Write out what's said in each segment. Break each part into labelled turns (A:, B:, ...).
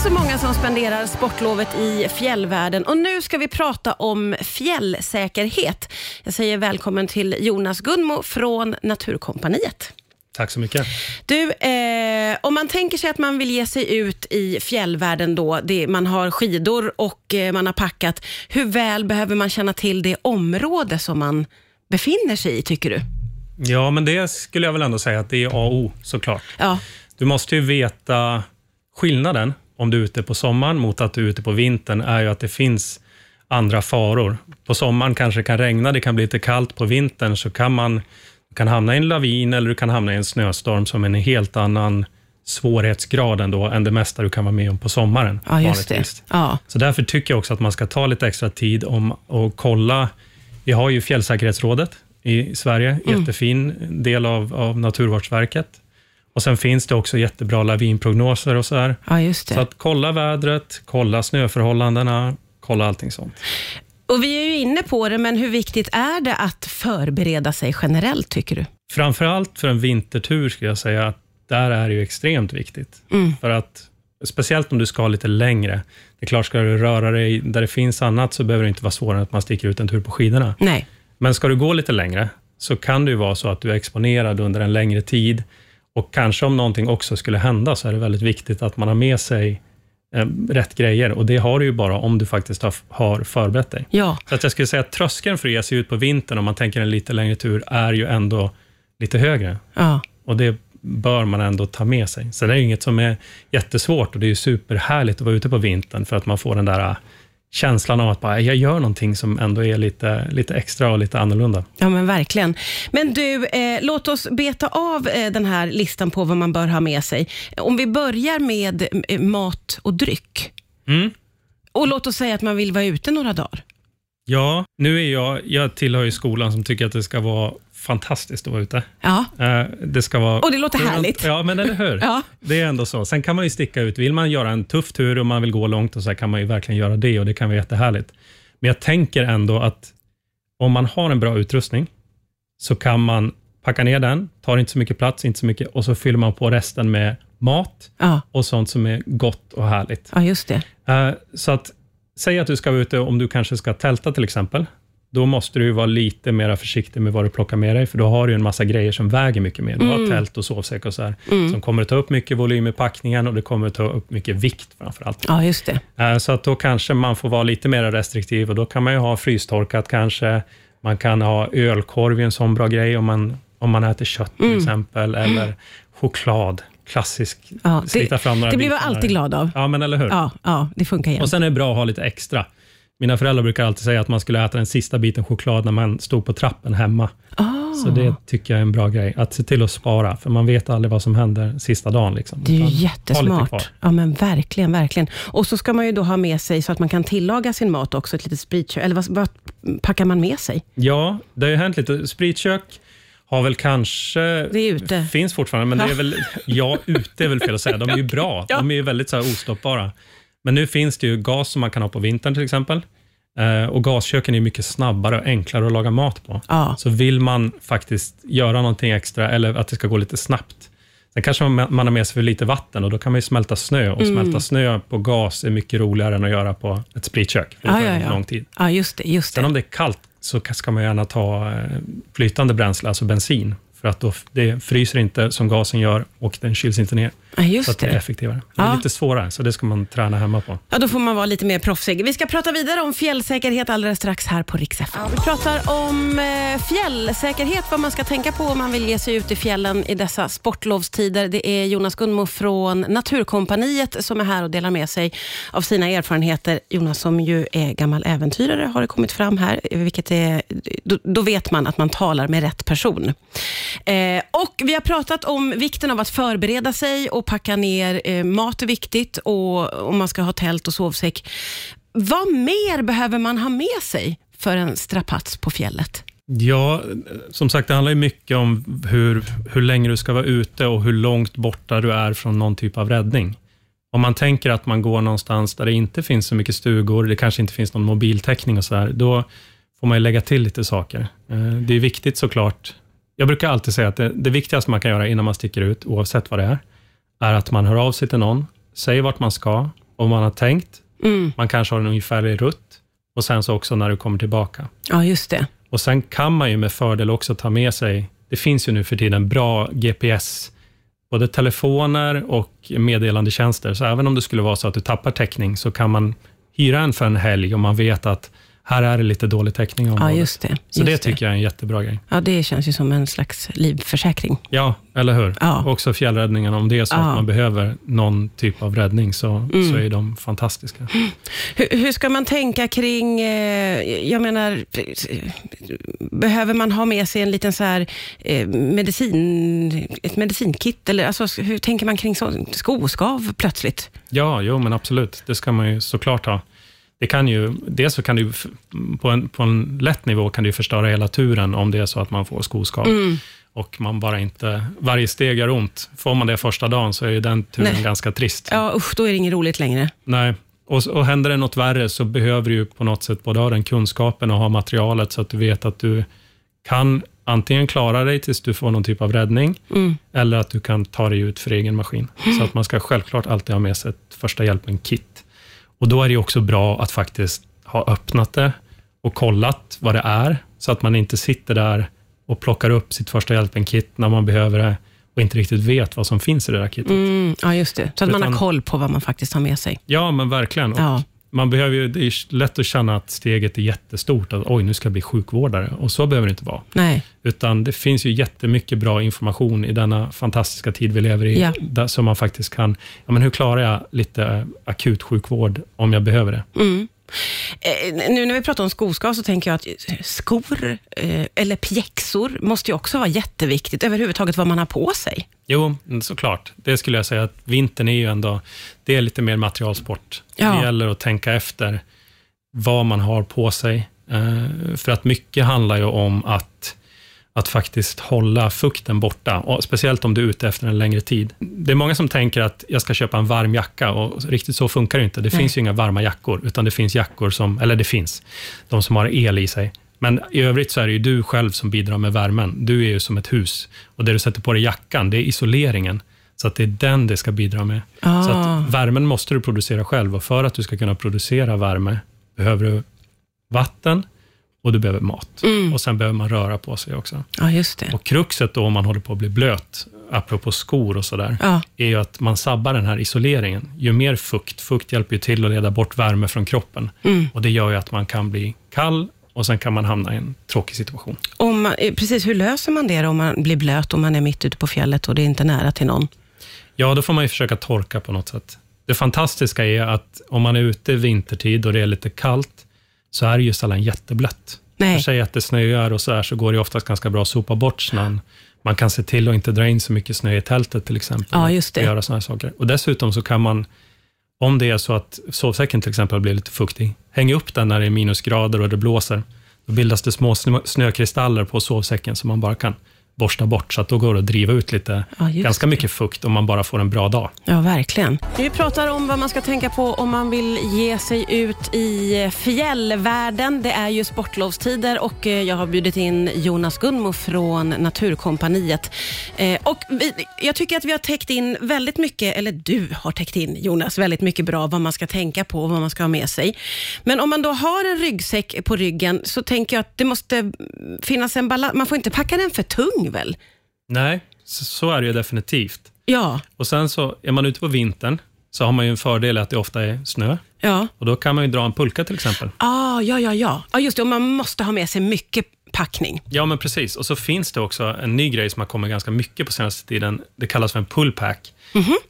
A: är så många som spenderar sportlovet i fjällvärlden och nu ska vi prata om fjällsäkerhet. Jag säger välkommen till Jonas Gunmo från Naturkompaniet.
B: Tack så mycket.
A: Du, eh, om man tänker sig att man vill ge sig ut i fjällvärlden då, det, man har skidor och eh, man har packat, hur väl behöver man känna till det område som man befinner sig i, tycker du?
B: Ja, men det skulle jag väl ändå säga att det är A och O såklart.
A: Ja,
B: Du måste ju veta skillnaden om du är ute på sommaren mot att du är ute på vintern, är ju att det finns andra faror. På sommaren kanske det kan regna, det kan bli lite kallt. På vintern så kan man kan hamna i en lavin eller du kan hamna i en snöstorm som är en helt annan svårighetsgrad ändå, än det mesta du kan vara med om på sommaren.
A: ja just det. Ja.
B: Så därför tycker jag också att man ska ta lite extra tid om och kolla. Vi har ju Fjällsäkerhetsrådet i Sverige,
A: Mm.
B: jättefin del av, av Naturvårdsverket. Och Sen finns det också jättebra lavinprognoser och så här.
A: ja, just det.
B: Så att kolla vädret, kolla snöförhållandena, kolla allting sånt.
A: Och vi är ju inne på det, men hur viktigt är det att förbereda sig generellt, tycker du?
B: Framförallt för en vintertur skulle jag säga att där är det ju extremt viktigt.
A: Mm.
B: För att, speciellt om du ska lite längre. Det är klart, ska du röra dig där det finns annat så behöver det inte vara svårare än att man sticker ut en tur på skidorna.
A: Nej.
B: Men ska du gå lite längre så kan det ju vara så att du är exponerad under en längre tid och kanske om någonting också skulle hända så är det väldigt viktigt att man har med sig eh, rätt grejer och det har du ju bara om du faktiskt har, har förberett dig.
A: Ja,
B: Så att jag skulle säga att tröskeln för att ge sig ut på vintern om man tänker en lite längre tur är ju ändå lite högre
A: ja.
B: och det bör man ändå ta med sig. Så det är ju inget som är jättesvårt och det är ju superhärligt att vara ute på vintern för att man får den där känslan av att bara, jag gör någonting som ändå är lite, lite extra och lite annorlunda.
A: Ja, men verkligen. Men du, eh, låt oss beta av eh, den här listan på vad man bör ha med sig. Om vi börjar med eh, mat och dryck.
B: Mm.
A: Och låt oss säga att man vill vara ute några dagar.
B: Ja, nu är jag, jag tillhör ju skolan som tycker att det ska vara fantastiskt att vara ute.
A: Ja,
B: Eh, Det ska vara...
A: och det låter härligt.
B: Ja, men eller hur?
A: Ja.
B: Det är ändå så. Sen kan man ju sticka ut. Vill man göra en tuff tur och man vill gå långt och så kan man ju verkligen göra det och det kan vara jättehärligt. Men jag tänker ändå att om man har en bra utrustning så kan man packa ner den, tar inte så mycket plats, inte så mycket och så fyller man på resten med mat
A: Ja,
B: och sånt som är gott och härligt.
A: ja just det.
B: Eh, Så att, säg att du ska vara ute, om du kanske ska tälta till exempel, då måste du vara lite mer försiktig med vad du plockar med dig, för då har du en massa grejer som väger mycket mer. Du har tält och sovsäck och så här, som kommer att ta upp mycket volym i packningen och det kommer att ta upp mycket vikt framför allt.
A: Ja, just det.
B: Eh, Så att då kanske man får vara lite mer restriktiv och då kan man ju ha frystorkat kanske. Man kan ha ölkorv i en sån bra grej om man, om man äter kött till exempel, eller choklad. Klassisk.
A: Ja,
B: Slita fram några
A: det blir man alltid glad av.
B: Ja, men eller hur?
A: Ja, ja det funkar igen.
B: Och sen är det bra att ha lite extra. Mina föräldrar brukar alltid säga att man skulle äta den sista biten choklad när man stod på trappen hemma.
A: Ah,
B: Så det tycker jag är en bra grej. Att se till att spara, för man vet aldrig vad som händer sista dagen. Liksom.
A: det är ju
B: Utan
A: jättesmart. Ja, men verkligen, verkligen. Och så ska man ju då ha med sig så att man kan tillaga sin mat också, ett litet spritkök. Eller vad, vad packar man med sig?
B: Ja, det har ju hänt lite. Spritkök har väl kanske...
A: Det är ute.
B: Finns fortfarande, men det är väl... Ja, ute är väl fel att säga. De är ju bra. De är ju väldigt så här ostoppbara. Men nu finns det ju gas som man kan ha på vintern till exempel. Eh, och gasköken är mycket snabbare och enklare att laga mat på.
A: Ja.
B: Så vill man faktiskt göra någonting extra eller att det ska gå lite snabbt. Sen kanske man, man har med sig för lite vatten och då kan man ju smälta snö. Och
A: Mm.
B: smälta snö på gas är mycket roligare än att göra på ett spritkök. För det tar
A: ja, ja.
B: lång tid.
A: Ja, just det. Just
B: Sen
A: det.
B: om det är kallt så ska man gärna ta eh, flytande bränsle, alltså bensin. För att då, det fryser inte som gasen gör och den kyls inte ner.
A: Ja,
B: Så
A: just
B: att det är
A: det.
B: effektivare. Men Det
A: Ja.
B: är lite svårare, så det ska man träna hemma på.
A: Ja, då får man vara lite mer proffsig. Vi ska prata vidare om fjällsäkerhet alldeles strax här på Rix FM. Vi pratar om eh, fjällsäkerhet, vad man ska tänka på om man vill ge sig ut i fjällen i dessa sportlovstider. Det är Jonas Gunmo från Naturkompaniet som är här och delar med sig av sina erfarenheter. Jonas som ju är gammal äventyrare har det kommit fram här, vilket är, då, då vet man att man talar med rätt person. Eh, och Vi har pratat om vikten av att förbereda sig och packa ner. Eh, mat är viktigt och om man ska ha tält och sovsäck. Vad mer behöver man ha med sig för en strapats på fjället?
B: Ja, som sagt, det handlar ju mycket om hur, hur länge du ska vara ute och hur långt borta du är från någon typ av räddning. Om man tänker att man går någonstans där det inte finns så mycket stugor, det kanske inte finns någon mobiltäckning och så där, då får man ju lägga till lite saker. Eh, det är viktigt såklart. Jag brukar alltid säga att det, det viktigaste man kan göra innan man sticker ut, oavsett vad det är, är att man hör av sig till någon, säger vart man ska vad man har tänkt.
A: Mm.
B: Man kanske har en ungefärlig rutt och sen så också när du kommer tillbaka.
A: Ja, just det.
B: Och Sen kan man ju med fördel också ta med sig, det finns ju nu för tiden bra GPS, både telefoner och meddelandetjänster. Så även om det skulle vara så att du tappar täckning, så kan man hyra en för en helg om man vet att här är det lite dålig täckning i
A: Ja,
B: området.
A: just det.
B: Så det tycker jag är en jättebra grej.
A: Ja, det känns ju som en slags livförsäkring.
B: Ja, eller hur?
A: Ja.
B: Också fjällräddningen, om det är så
A: Ja.
B: att man behöver någon typ av räddning, så,
A: Mm.
B: så är de fantastiska.
A: Hur, hur ska man tänka kring, eh, jag menar, eh, behöver man ha med sig en liten så här, eh, medicin, ett medicinkit? Eller, alltså, hur tänker man kring så, skoskav plötsligt?
B: Ja, jo, men absolut. Det ska man ju såklart ha. Det kan ju, dels så kan f- på en, på en lätt nivå kan ju förstöra hela turen om det är så att man får skoskav.
A: Mm.
B: Och man bara inte, varje steg gör ont. Får man det första dagen så är ju den turen
A: Nej.
B: ganska trist.
A: Ja, usch, då är det inget roligt längre.
B: Nej. Och, och händer det något värre så behöver du på något sätt både ha den kunskapen och ha materialet så att du vet att du kan antingen klara dig tills du får någon typ av räddning,
A: Mm.
B: eller att du kan ta dig ut för egen maskin. Så att man ska självklart alltid ha med sig ett första hjälpen-kit. Och då är det också bra att faktiskt ha öppnat det och kollat vad det är, så att man inte sitter där och plockar upp sitt första hjälpen-kit när man behöver det och inte riktigt vet vad som finns i det där kitet.
A: Mm, ja, just det. Så att man har
B: Utan-
A: koll på vad man faktiskt har med sig.
B: Ja, men verkligen. Och
A: Ja.
B: Man behöver ju, det är lätt att känna att steget är jättestort. Att, Oj, nu ska jag bli sjukvårdare. Och så behöver det inte vara.
A: Nej.
B: Utan det finns ju jättemycket bra information i denna fantastiska tid vi lever i.
A: Ja.
B: Där, som man faktiskt kan, ja, men hur klarar jag lite akut sjukvård om jag behöver det?
A: Mm. Eh, nu när vi pratar om skoskav så tänker jag att skor eh, eller pjäxor måste ju också vara jätteviktigt. Överhuvudtaget vad man har på sig.
B: Jo, såklart. Det skulle jag säga att vintern är ju ändå, det är lite mer materialsport.
A: Ja.
B: Det gäller att tänka efter vad man har på sig. Eh, för att mycket handlar ju om att, att faktiskt hålla fukten borta. Och speciellt om du är ute efter en längre tid. Det är många som tänker att jag ska köpa en varm jacka och riktigt så funkar det inte. Det
A: Nej.
B: finns ju inga varma jackor, utan det finns jackor som, eller det finns, de som har el i sig. Men i övrigt så är det ju du själv som bidrar med värmen. Du är ju som ett hus. Och det du sätter på dig jackan, det är isoleringen. Så att det är den det ska bidra med.
A: Ah.
B: Så att värmen måste du producera själv och för att du ska kunna producera värme behöver du vatten och du behöver mat.
A: Mm.
B: Och sen behöver man röra på sig också.
A: Ja, just det.
B: Och kruxet då om man håller på att bli blöt, apropå skor och sådär,
A: Ja.
B: är ju att man sabbar den här isoleringen. Ju mer fukt, fukt hjälper ju till att leda bort värme från kroppen.
A: Mm.
B: Och det gör ju att man kan bli kall och sen kan man hamna i en tråkig situation.
A: Om man, eh, precis, hur löser man det då om man blir blöt och man är mitt ute på fjället och det är inte nära till någon?
B: Ja, då får man ju försöka torka på något sätt. Det fantastiska är att om man är ute vintertid och det är lite kallt, så är ju sällan jätteblött.
A: Nej.
B: För sig att det snöar och så här, så går det oftast ganska bra att sopa bort snön. Man kan se till att inte dra in så mycket snö i tältet till exempel.
A: Ja, just det.
B: Och göra här saker. Och dessutom så kan man, om det är så att sovsäcken till exempel blir lite fuktig, hänga upp den när det är minusgrader och det blåser. Då bildas det små snö- snökristaller på sovsäcken som man bara kan borsta bort, så att då går det att driva ut lite,
A: Ja,
B: ganska
A: det.
B: mycket fukt om man bara får en bra dag.
A: Ja, verkligen. Vi pratar om vad man ska tänka på om man vill ge sig ut i fjällvärlden. Det är ju sportlovstider och eh, jag har bjudit in Jonas Gunmo från Naturkompaniet. Eh, Och jag tycker att vi har täckt in väldigt mycket, eller du har täckt in Jonas, väldigt mycket bra vad man ska tänka på och vad man ska ha med sig. Men om man då har en ryggsäck på ryggen så tänker jag att det måste finnas en balans. Man får inte packa den för tung väl?
B: Nej, så, så är det ju definitivt.
A: Ja,
B: Och sen så är man ute på vintern, så har man ju en fördel att det ofta är snö.
A: ja.
B: Och då kan man ju dra en pulka till exempel.
A: Ah, ja, ja, ja. Ja, just det. Och man måste ha med sig mycket packning.
B: Ja, men precis. Och så finns det också en ny grej som har kommit ganska mycket på senaste tiden. Det kallas för en pullpack.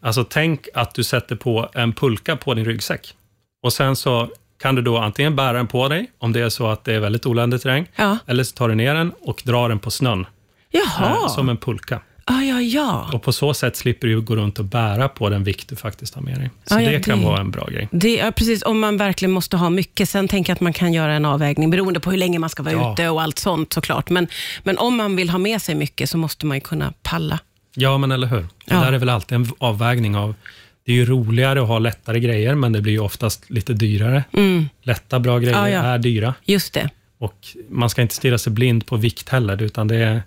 B: Alltså tänk att du sätter på en pulka på din ryggsäck. Och sen så kan du då antingen bära den på dig, om det är så att det är väldigt oländig terräng,
A: Ja.
B: eller så tar du ner den och drar den på snön,
A: Jaha.
B: eh, som en pulka.
A: Ah, ja, ja.
B: Och på så sätt slipper du gå runt och bära på den vikt du faktiskt har med dig. Så
A: Ja, ja,
B: det kan
A: det-
B: vara en bra grej.
A: Det är precis om man verkligen måste ha mycket. Sen tänker jag att man kan göra en avvägning beroende på hur länge man ska vara
B: Ja.
A: ute och allt sånt såklart. Men, men om man vill ha med sig mycket så måste man ju kunna palla.
B: Ja, men eller hur? Det
A: Ja.
B: där är väl alltid en avvägning av... Det är ju roligare att ha lättare grejer, men det blir ju oftast lite dyrare.
A: Mm,
B: Lätta, bra grejer
A: Ja, ja.
B: är dyra.
A: just det.
B: Och man ska inte stirra sig blind på vikt heller, utan det är,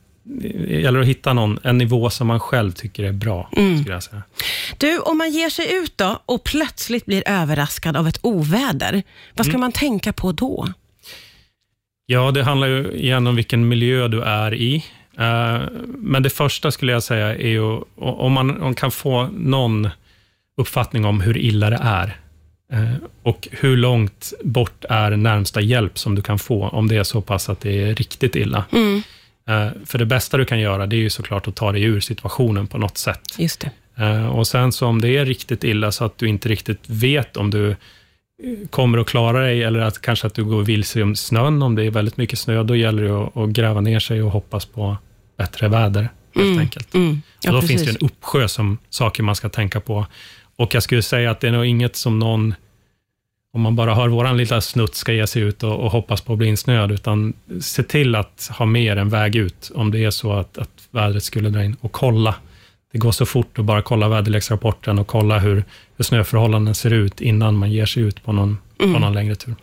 B: gäller att hitta någon, en nivå som man själv tycker är bra.
A: Mm.
B: Skulle jag säga.
A: Du, om man ger sig ut då och plötsligt blir överraskad av ett oväder, vad ska man tänka på då?
B: Ja, det handlar ju igen om vilken miljö du är i. Eh, Men det första skulle jag säga är ju, om man, kan få någon uppfattning om hur illa det är eh, och hur långt bort är närmsta hjälp som du kan få om det är så pass att det är riktigt illa.
A: Mm,
B: För det bästa du kan göra, det är ju såklart att ta dig ur situationen på något sätt.
A: just det.
B: Eh, Och sen så om det är riktigt illa så att du inte riktigt vet om du eh, kommer att klara dig eller att kanske att du går vilse om snön, om det är väldigt mycket snö, då gäller det att, att gräva ner sig och hoppas på bättre väder helt enkelt.
A: Mm. Ja,
B: och då
A: precis.
B: finns det en uppsjö som saker man ska tänka på. Och jag skulle säga att det är nog inget som någon, om man bara har våran lilla snutt, ska ge sig ut och, och hoppas på att bli insnöad, utan se till att ha mer en väg ut, om det är så att, att vädret skulle dra in. Och kolla. Det går så fort att bara kolla väderleksrapporten och kolla hur, hur snöförhållanden ser ut innan man ger sig ut på någon, på någon längre tur.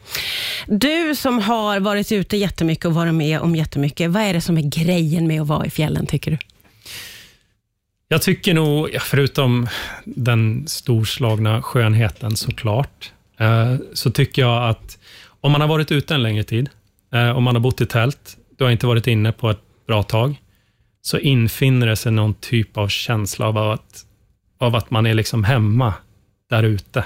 A: Du som har varit ute jättemycket och varit med om jättemycket, vad är det som är grejen med att vara i fjällen, tycker du?
B: Jag tycker nog, förutom den storslagna skönheten såklart, Eh, så tycker jag att om man har varit ute en längre tid, eh, om man har bott i tält, du har inte varit inne på ett bra tag, så infinner det sig någon typ av känsla av att, av att man är liksom hemma där ute.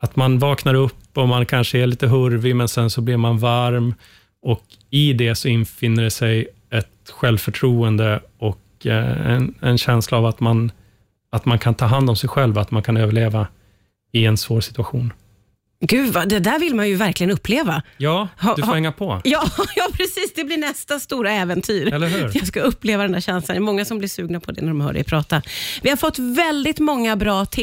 B: Att man vaknar upp och man kanske är lite hurvig, men sen så blir man varm och i det så infinner det sig ett självförtroende och eh, en, en känsla av att man, att man kan ta hand om sig själv, att man kan överleva i en svår situation.
A: Gud, vad, det där vill man ju verkligen uppleva.
B: Ja,
A: Ha-
B: du får
A: ha-
B: hänga på.
A: Ja, ja, precis. Det blir nästa stora äventyr.
B: Eller hur?
A: Jag ska uppleva den där känslan. Det är många som blir sugna på det när de hör dig prata. Vi har fått väldigt många bra tips